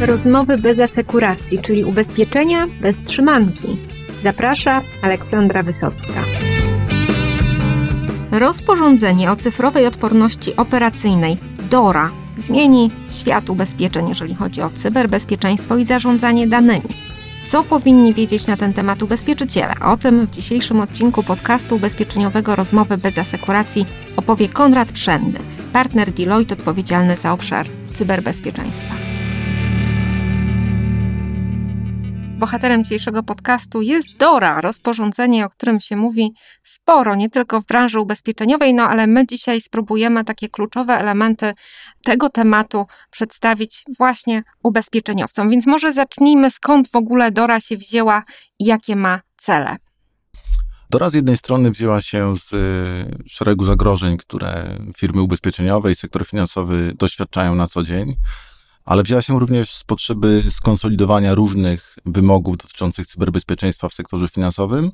Rozmowy bez asekuracji, czyli ubezpieczenia bez trzymanki. Zaprasza Aleksandra Wysocka. Rozporządzenie o cyfrowej odporności operacyjnej DORA zmieni świat ubezpieczeń, jeżeli chodzi o cyberbezpieczeństwo i zarządzanie danymi. Co powinni wiedzieć na ten temat ubezpieczyciele? O tym w dzisiejszym odcinku podcastu ubezpieczeniowego Rozmowy bez asekuracji opowie Konrad Przędny, partner Deloitte odpowiedzialny za obszar cyberbezpieczeństwa. Bohaterem dzisiejszego podcastu jest DORA, rozporządzenie, o którym się mówi sporo, nie tylko w branży ubezpieczeniowej, no ale my dzisiaj spróbujemy takie kluczowe elementy tego tematu przedstawić właśnie ubezpieczeniowcom. Więc może zacznijmy, skąd w ogóle DORA się wzięła i jakie ma cele. DORA z jednej strony wzięła się z szeregu zagrożeń, które firmy ubezpieczeniowe i sektor finansowy doświadczają na co dzień ale wzięła się również z potrzeby skonsolidowania różnych wymogów dotyczących cyberbezpieczeństwa w sektorze finansowym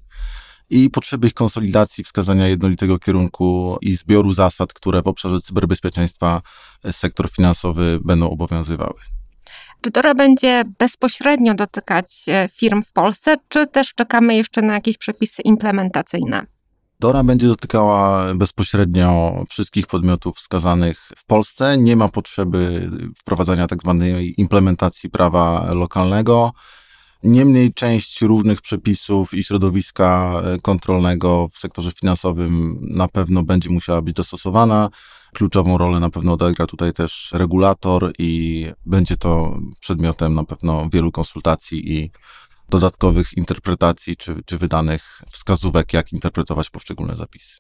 i potrzeby ich konsolidacji, wskazania jednolitego kierunku i zbioru zasad, które w obszarze cyberbezpieczeństwa sektor finansowy będą obowiązywały. Czy DORA będzie bezpośrednio dotykać e, firm w Polsce, czy też czekamy jeszcze na jakieś przepisy implementacyjne? Dora będzie dotykała bezpośrednio wszystkich podmiotów wskazanych w Polsce. Nie ma potrzeby wprowadzania tak zwanej implementacji prawa lokalnego. Niemniej część różnych przepisów i środowiska kontrolnego w sektorze finansowym na pewno będzie musiała być dostosowana. Kluczową rolę na pewno odegra tutaj też regulator i będzie to przedmiotem na pewno wielu konsultacji i dodatkowych interpretacji czy, czy wydanych wskazówek, jak interpretować poszczególne zapisy.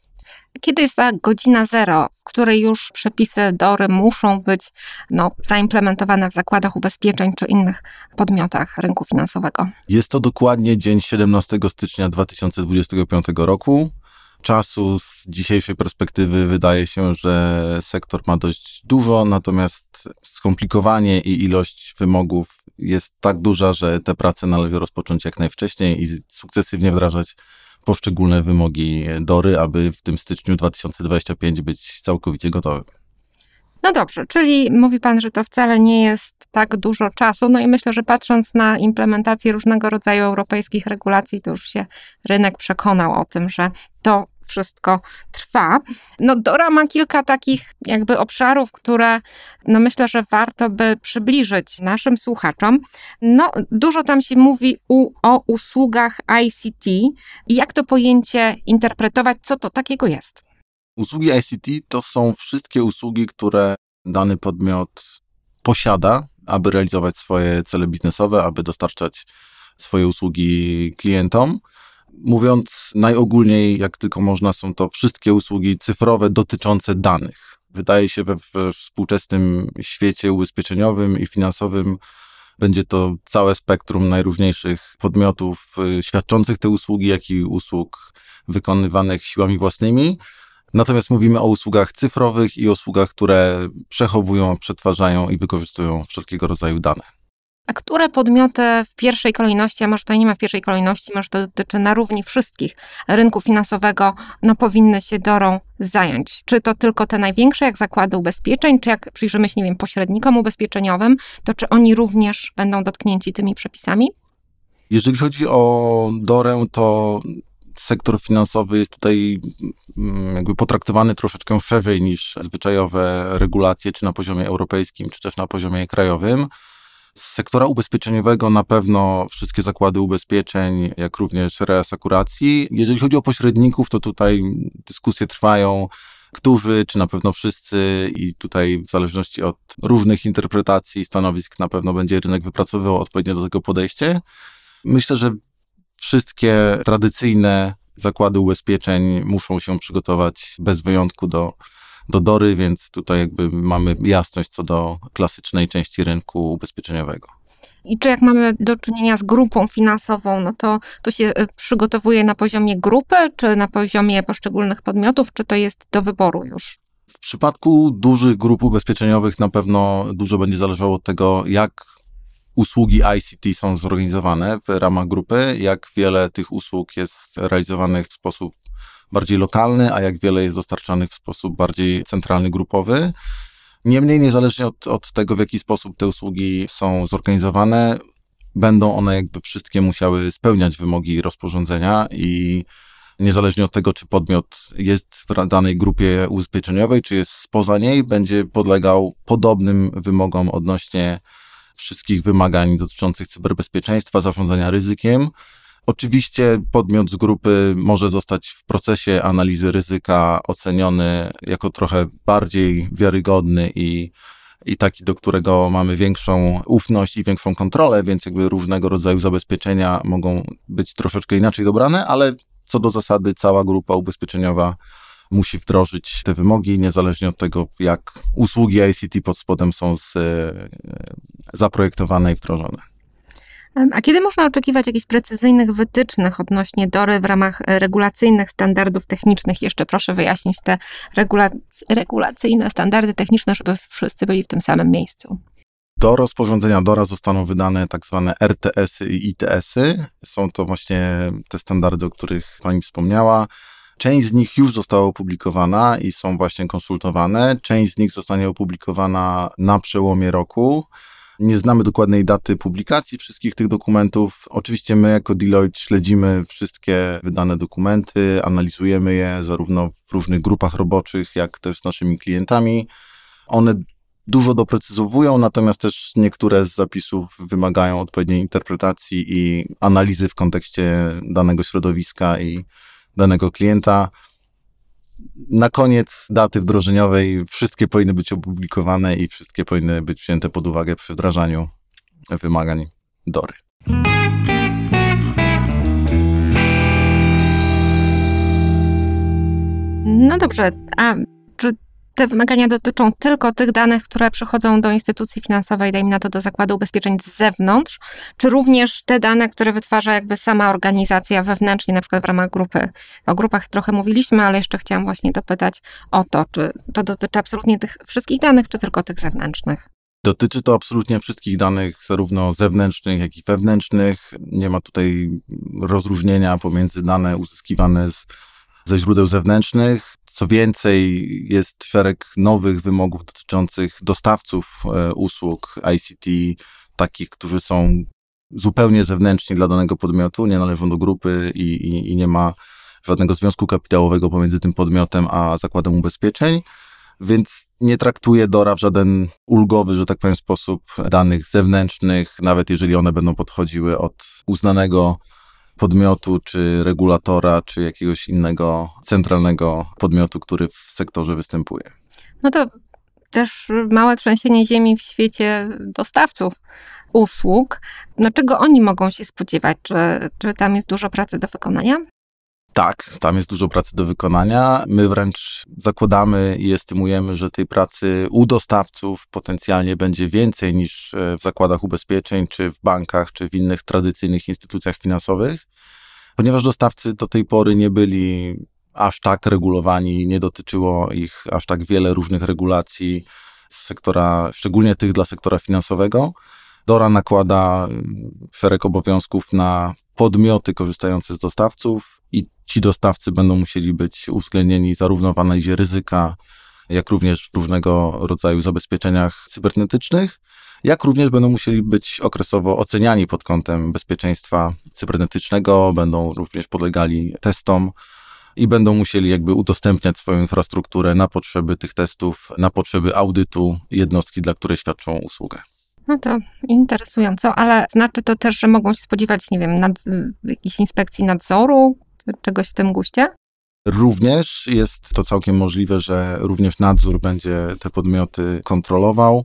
Kiedy jest ta godzina zero, w której już przepisy DORY muszą być no, zaimplementowane w zakładach ubezpieczeń czy innych podmiotach rynku finansowego? Jest to dokładnie dzień 17 stycznia 2025 roku. Czasu z dzisiejszej perspektywy wydaje się, że sektor ma dość dużo, natomiast skomplikowanie i ilość wymogów jest tak duża, że te prace należy rozpocząć jak najwcześniej i sukcesywnie wdrażać poszczególne wymogi DORY, aby w tym styczniu 2025 być całkowicie gotowym. No dobrze, czyli mówi Pan, że to wcale nie jest tak dużo czasu. No i myślę, że patrząc na implementację różnego rodzaju europejskich regulacji, to już się rynek przekonał o tym, że to wszystko trwa. No Dora ma kilka takich jakby obszarów, które no myślę, że warto by przybliżyć naszym słuchaczom. No dużo tam się mówi u, o usługach ICT i jak to pojęcie interpretować, co to takiego jest? Usługi ICT to są wszystkie usługi, które dany podmiot posiada, aby realizować swoje cele biznesowe, aby dostarczać swoje usługi klientom. Mówiąc najogólniej, jak tylko można, są to wszystkie usługi cyfrowe dotyczące danych. Wydaje się, we, współczesnym świecie ubezpieczeniowym i finansowym będzie to całe spektrum najróżniejszych podmiotów y, świadczących te usługi, jak i usług wykonywanych siłami własnymi. Natomiast mówimy o usługach cyfrowych i usługach, które przechowują, przetwarzają i wykorzystują wszelkiego rodzaju dane. A które podmioty w pierwszej kolejności, a może to nie ma w pierwszej kolejności, może to dotyczy na równi wszystkich rynku finansowego, no powinny się dorą zająć? Czy to tylko te największe, jak zakłady ubezpieczeń, czy jak przyjrzymy się, nie wiem, pośrednikom ubezpieczeniowym, to czy oni również będą dotknięci tymi przepisami? Jeżeli chodzi o DORę, to sektor finansowy jest tutaj mm, jakby potraktowany troszeczkę szerzej niż zwyczajowe regulacje, czy na poziomie europejskim, czy też na poziomie krajowym. Z sektora ubezpieczeniowego na pewno wszystkie zakłady ubezpieczeń, jak również reasekuracji. Jeżeli chodzi o pośredników, to tutaj dyskusje trwają, którzy, czy na pewno wszyscy, i tutaj w zależności od różnych interpretacji stanowisk, na pewno będzie rynek wypracowywał odpowiednio do tego podejście. Myślę, że wszystkie tradycyjne zakłady ubezpieczeń muszą się przygotować bez wyjątku do do Dory, więc tutaj jakby mamy jasność co do klasycznej części rynku ubezpieczeniowego. I czy jak mamy do czynienia z grupą finansową, no to to się y, przygotowuje na poziomie grupy, czy na poziomie poszczególnych podmiotów, czy to jest do wyboru już? W przypadku dużych grup ubezpieczeniowych na pewno dużo będzie zależało od tego, jak usługi ICT są zorganizowane w ramach grupy, jak wiele tych usług jest realizowanych w sposób bardziej lokalny, a jak wiele jest dostarczanych w sposób bardziej centralny, grupowy. Niemniej, niezależnie od, od tego, w jaki sposób te usługi są zorganizowane, będą one jakby wszystkie musiały spełniać wymogi rozporządzenia i niezależnie od tego, czy podmiot jest w danej grupie ubezpieczeniowej, czy jest spoza niej, będzie podlegał podobnym wymogom odnośnie wszystkich wymagań dotyczących cyberbezpieczeństwa, zarządzania ryzykiem. Oczywiście podmiot z grupy może zostać w procesie analizy ryzyka oceniony jako trochę bardziej wiarygodny i, i taki, do którego mamy większą ufność i większą kontrolę, więc jakby różnego rodzaju zabezpieczenia mogą być troszeczkę inaczej dobrane, ale co do zasady cała grupa ubezpieczeniowa musi wdrożyć te wymogi, niezależnie od tego, jak usługi ICT pod spodem są z, e, zaprojektowane i wdrożone. A kiedy można oczekiwać jakichś precyzyjnych wytycznych odnośnie DORY w ramach regulacyjnych standardów technicznych? Jeszcze proszę wyjaśnić te regulac regulacyjne standardy techniczne, żeby wszyscy byli w tym samym miejscu. Do rozporządzenia DORA zostaną wydane tak zwane RTS-y i ITS-y. Są to właśnie te standardy, o których Pani wspomniała. Część z nich już została opublikowana i są właśnie konsultowane. Część z nich zostanie opublikowana na przełomie roku. Nie znamy dokładnej daty publikacji wszystkich tych dokumentów. Oczywiście my jako Deloitte śledzimy wszystkie wydane dokumenty, analizujemy je zarówno w różnych grupach roboczych, jak też z naszymi klientami. One dużo doprecyzowują, natomiast też niektóre z zapisów wymagają odpowiedniej interpretacji i analizy w kontekście danego środowiska i danego klienta. Na koniec daty wdrożeniowej wszystkie powinny być opublikowane i wszystkie powinny być wzięte pod uwagę przy wdrażaniu wymagań DORY. No dobrze, a te wymagania dotyczą tylko tych danych, które przychodzą do instytucji finansowej, dajmy na to do zakładu ubezpieczeń z zewnątrz, czy również te dane, które wytwarza jakby sama organizacja wewnętrznie, na przykład w ramach grupy. O grupach trochę mówiliśmy, ale jeszcze chciałam właśnie dopytać o to, czy to dotyczy absolutnie tych wszystkich danych, czy tylko tych zewnętrznych? Dotyczy to absolutnie wszystkich danych, zarówno zewnętrznych, jak i wewnętrznych. Nie ma tutaj rozróżnienia pomiędzy dane uzyskiwane z, ze źródeł zewnętrznych. Co więcej, jest szereg nowych wymogów dotyczących dostawców e, usług ICT, takich, którzy są zupełnie zewnętrzni dla danego podmiotu, nie należą do grupy i, i, i nie ma żadnego związku kapitałowego pomiędzy tym podmiotem a zakładem ubezpieczeń więc nie traktuje DORA w żaden ulgowy, że tak powiem, sposób danych zewnętrznych, nawet jeżeli one będą podchodziły od uznanego podmiotu, czy regulatora, czy jakiegoś innego centralnego podmiotu, który w sektorze występuje. No to też małe trzęsienie ziemi w świecie dostawców usług. No czego oni mogą się spodziewać? Czy, czy tam jest dużo pracy do wykonania? Tak, tam jest dużo pracy do wykonania. My wręcz zakładamy i estymujemy, że tej pracy u dostawców potencjalnie będzie więcej niż e, w zakładach ubezpieczeń, czy w bankach, czy w innych tradycyjnych instytucjach finansowych, ponieważ dostawcy do tej pory nie byli aż tak regulowani, nie dotyczyło ich aż tak wiele różnych regulacji z sektora, szczególnie tych dla sektora finansowego. Dora nakłada szereg obowiązków na podmioty korzystające z dostawców ci dostawcy będą musieli być uwzględnieni zarówno w analizie ryzyka, jak również w różnego rodzaju zabezpieczeniach cybernetycznych, jak również będą musieli być okresowo oceniani pod kątem bezpieczeństwa cybernetycznego, będą również podlegali testom i będą musieli jakby udostępniać swoją infrastrukturę na potrzeby tych testów, na potrzeby audytu jednostki, dla której świadczą usługę. No to interesująco, ale znaczy to też, że mogą się spodziewać, nie wiem, nad, jakiejś inspekcji nadzoru, czegoś w tym guście? Również jest to całkiem możliwe, że również nadzór będzie te podmioty kontrolował.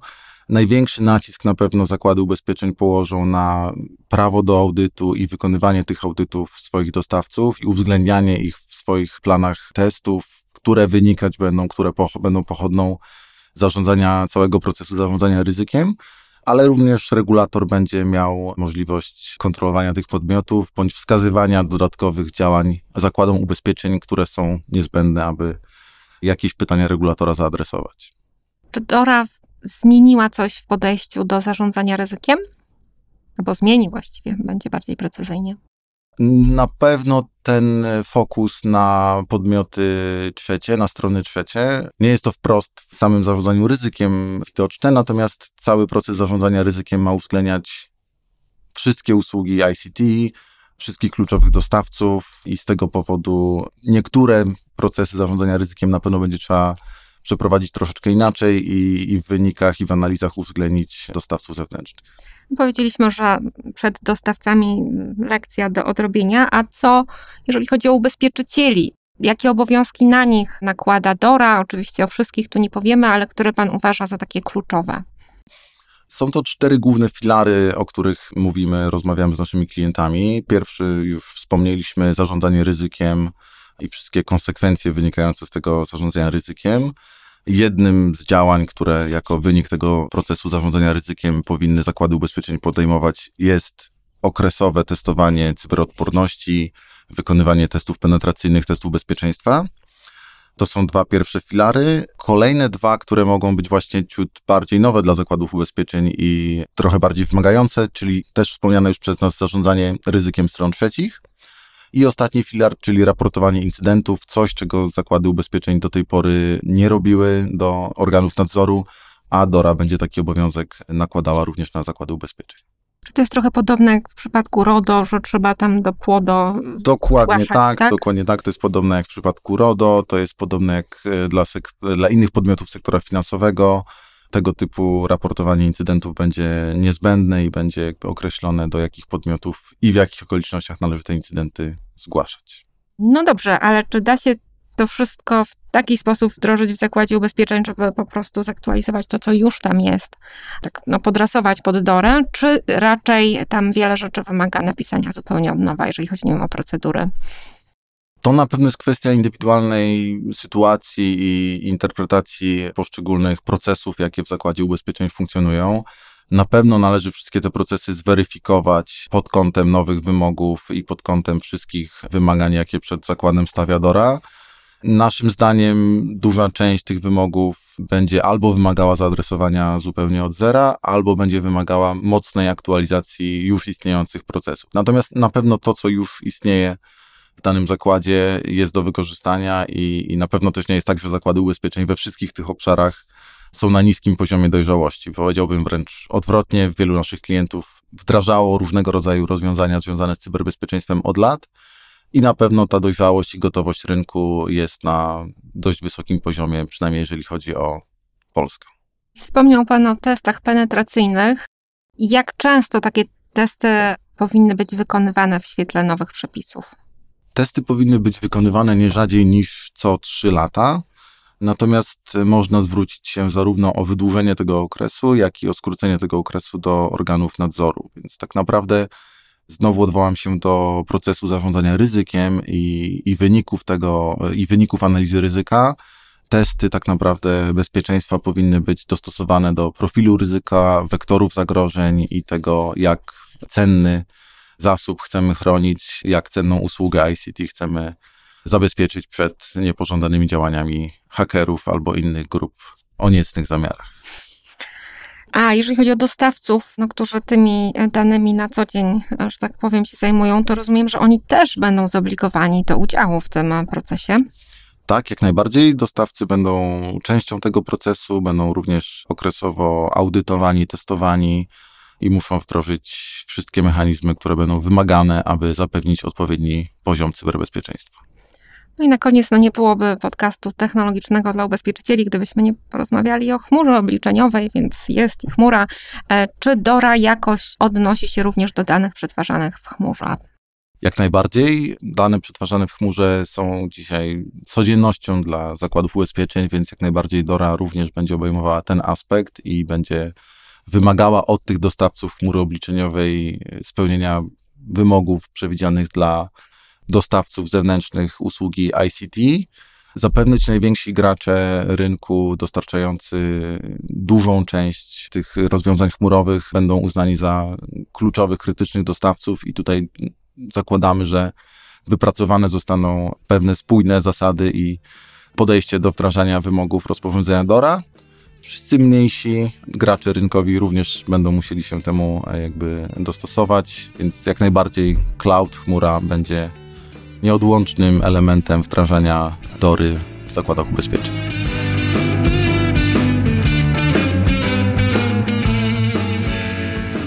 Największy nacisk na pewno zakłady ubezpieczeń położą na prawo do audytu i wykonywanie tych audytów swoich dostawców i uwzględnianie ich w swoich planach testów, które wynikać będą, które poch będą pochodną zarządzania całego procesu zarządzania ryzykiem ale również regulator będzie miał możliwość kontrolowania tych podmiotów bądź wskazywania dodatkowych działań zakładom ubezpieczeń, które są niezbędne, aby jakieś pytania regulatora zaadresować. Czy DORA zmieniła coś w podejściu do zarządzania ryzykiem? Albo zmieni właściwie, będzie bardziej precyzyjnie. Na pewno ten fokus na podmioty trzecie, na strony trzecie. Nie jest to wprost w samym zarządzaniu ryzykiem widoczne, natomiast cały proces zarządzania ryzykiem ma uwzględniać wszystkie usługi ICT, wszystkich kluczowych dostawców i z tego powodu niektóre procesy zarządzania ryzykiem na pewno będzie trzeba przeprowadzić troszeczkę inaczej i, i w wynikach i w analizach uwzględnić dostawców zewnętrznych. Powiedzieliśmy, że przed dostawcami lekcja do odrobienia, a co jeżeli chodzi o ubezpieczycieli? Jakie obowiązki na nich nakłada DORA? Oczywiście o wszystkich tu nie powiemy, ale które Pan uważa za takie kluczowe? Są to cztery główne filary, o których mówimy, rozmawiamy z naszymi klientami. Pierwszy już wspomnieliśmy, zarządzanie ryzykiem i wszystkie konsekwencje wynikające z tego zarządzania ryzykiem. Jednym z działań, które jako wynik tego procesu zarządzania ryzykiem powinny zakłady ubezpieczeń podejmować, jest okresowe testowanie cyberodporności, wykonywanie testów penetracyjnych, testów bezpieczeństwa. To są dwa pierwsze filary. Kolejne dwa, które mogą być właśnie ciut bardziej nowe dla zakładów ubezpieczeń i trochę bardziej wymagające, czyli też wspomniane już przez nas zarządzanie ryzykiem stron trzecich. I ostatni filar, czyli raportowanie incydentów, coś, czego zakłady ubezpieczeń do tej pory nie robiły do organów nadzoru, a DORA będzie taki obowiązek nakładała również na zakłady ubezpieczeń. Czy to jest trochę podobne jak w przypadku RODO, że trzeba tam do płodo. Dokładnie zgłaszać, tak, tak, dokładnie tak. To jest podobne jak w przypadku RODO, to jest podobne jak e, dla, dla innych podmiotów sektora finansowego. Tego typu raportowanie incydentów będzie niezbędne i będzie jakby określone, do jakich podmiotów i w jakich okolicznościach należy te incydenty zgłaszać. No dobrze, ale czy da się to wszystko w taki sposób wdrożyć w zakładzie ubezpieczeń, żeby po prostu zaktualizować to, co już tam jest, tak no, podrasować pod dorę, czy raczej tam wiele rzeczy wymaga napisania zupełnie od nowa, jeżeli chodzi nie wiem, o procedury? To na pewno jest kwestia indywidualnej sytuacji i interpretacji poszczególnych procesów, jakie w zakładzie ubezpieczeń funkcjonują. Na pewno należy wszystkie te procesy zweryfikować pod kątem nowych wymogów i pod kątem wszystkich wymagań, jakie przed zakładem stawia DORA. Naszym zdaniem duża część tych wymogów będzie albo wymagała zaadresowania zupełnie od zera, albo będzie wymagała mocnej aktualizacji już istniejących procesów. Natomiast na pewno to, co już istnieje w danym zakładzie, jest do wykorzystania i, i na pewno też nie jest tak, że zakłady ubezpieczeń we wszystkich tych obszarach są na niskim poziomie dojrzałości. Powiedziałbym wręcz odwrotnie, wielu naszych klientów wdrażało różnego rodzaju rozwiązania związane z cyberbezpieczeństwem od lat i na pewno ta dojrzałość i gotowość rynku jest na dość wysokim poziomie, przynajmniej jeżeli chodzi o Polskę. Wspomniał Pan o testach penetracyjnych. Jak często takie testy powinny być wykonywane w świetle nowych przepisów? Testy powinny być wykonywane nie rzadziej niż co 3 lata. Natomiast można zwrócić się zarówno o wydłużenie tego okresu, jak i o skrócenie tego okresu do organów nadzoru. Więc tak naprawdę znowu odwołam się do procesu zarządzania ryzykiem i, i wyników tego, i wyników analizy ryzyka. Testy tak naprawdę bezpieczeństwa powinny być dostosowane do profilu ryzyka, wektorów zagrożeń i tego, jak cenny zasób chcemy chronić, jak cenną usługę ICT chcemy zabezpieczyć przed niepożądanymi działaniami hakerów albo innych grup o niecnych zamiarach. A jeżeli chodzi o dostawców, no, którzy tymi danymi na co dzień, że tak powiem, się zajmują, to rozumiem, że oni też będą zobligowani do udziału w tym procesie. Tak, jak najbardziej. Dostawcy będą częścią tego procesu, będą również okresowo audytowani, testowani i muszą wdrożyć wszystkie mechanizmy, które będą wymagane, aby zapewnić odpowiedni poziom cyberbezpieczeństwa. No i na koniec, no nie byłoby podcastu technologicznego dla ubezpieczycieli, gdybyśmy nie porozmawiali o chmurze obliczeniowej, więc jest i chmura. E, czy DORA jakoś odnosi się również do danych przetwarzanych w chmurze? Jak najbardziej. Dane przetwarzane w chmurze są dzisiaj codziennością dla zakładów ubezpieczeń, więc jak najbardziej DORA również będzie obejmowała ten aspekt i będzie wymagała od tych dostawców chmury obliczeniowej spełnienia wymogów przewidzianych dla dostawców zewnętrznych usługi ICT, zapewnić najwięksi gracze rynku dostarczający dużą część tych rozwiązań chmurowych będą uznani za kluczowych, krytycznych dostawców i tutaj zakładamy, że wypracowane zostaną pewne spójne zasady i podejście do wdrażania wymogów rozporządzenia DORA. Wszyscy mniejsi gracze rynkowi również będą musieli się temu e, jakby dostosować, więc jak najbardziej cloud, chmura będzie nieodłącznym elementem wdrażania Dory w zakładach ubezpieczeń.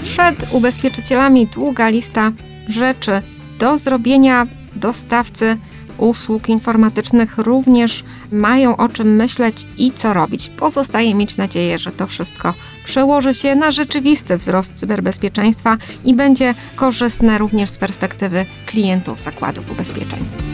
Przed ubezpieczycielami długa lista rzeczy do zrobienia. Dostawcy usług informatycznych również mają o czym myśleć i co robić. Pozostaje mieć nadzieję, że to wszystko przełoży się na rzeczywisty wzrost cyberbezpieczeństwa i będzie korzystne również z perspektywy klientów zakładów ubezpieczeń.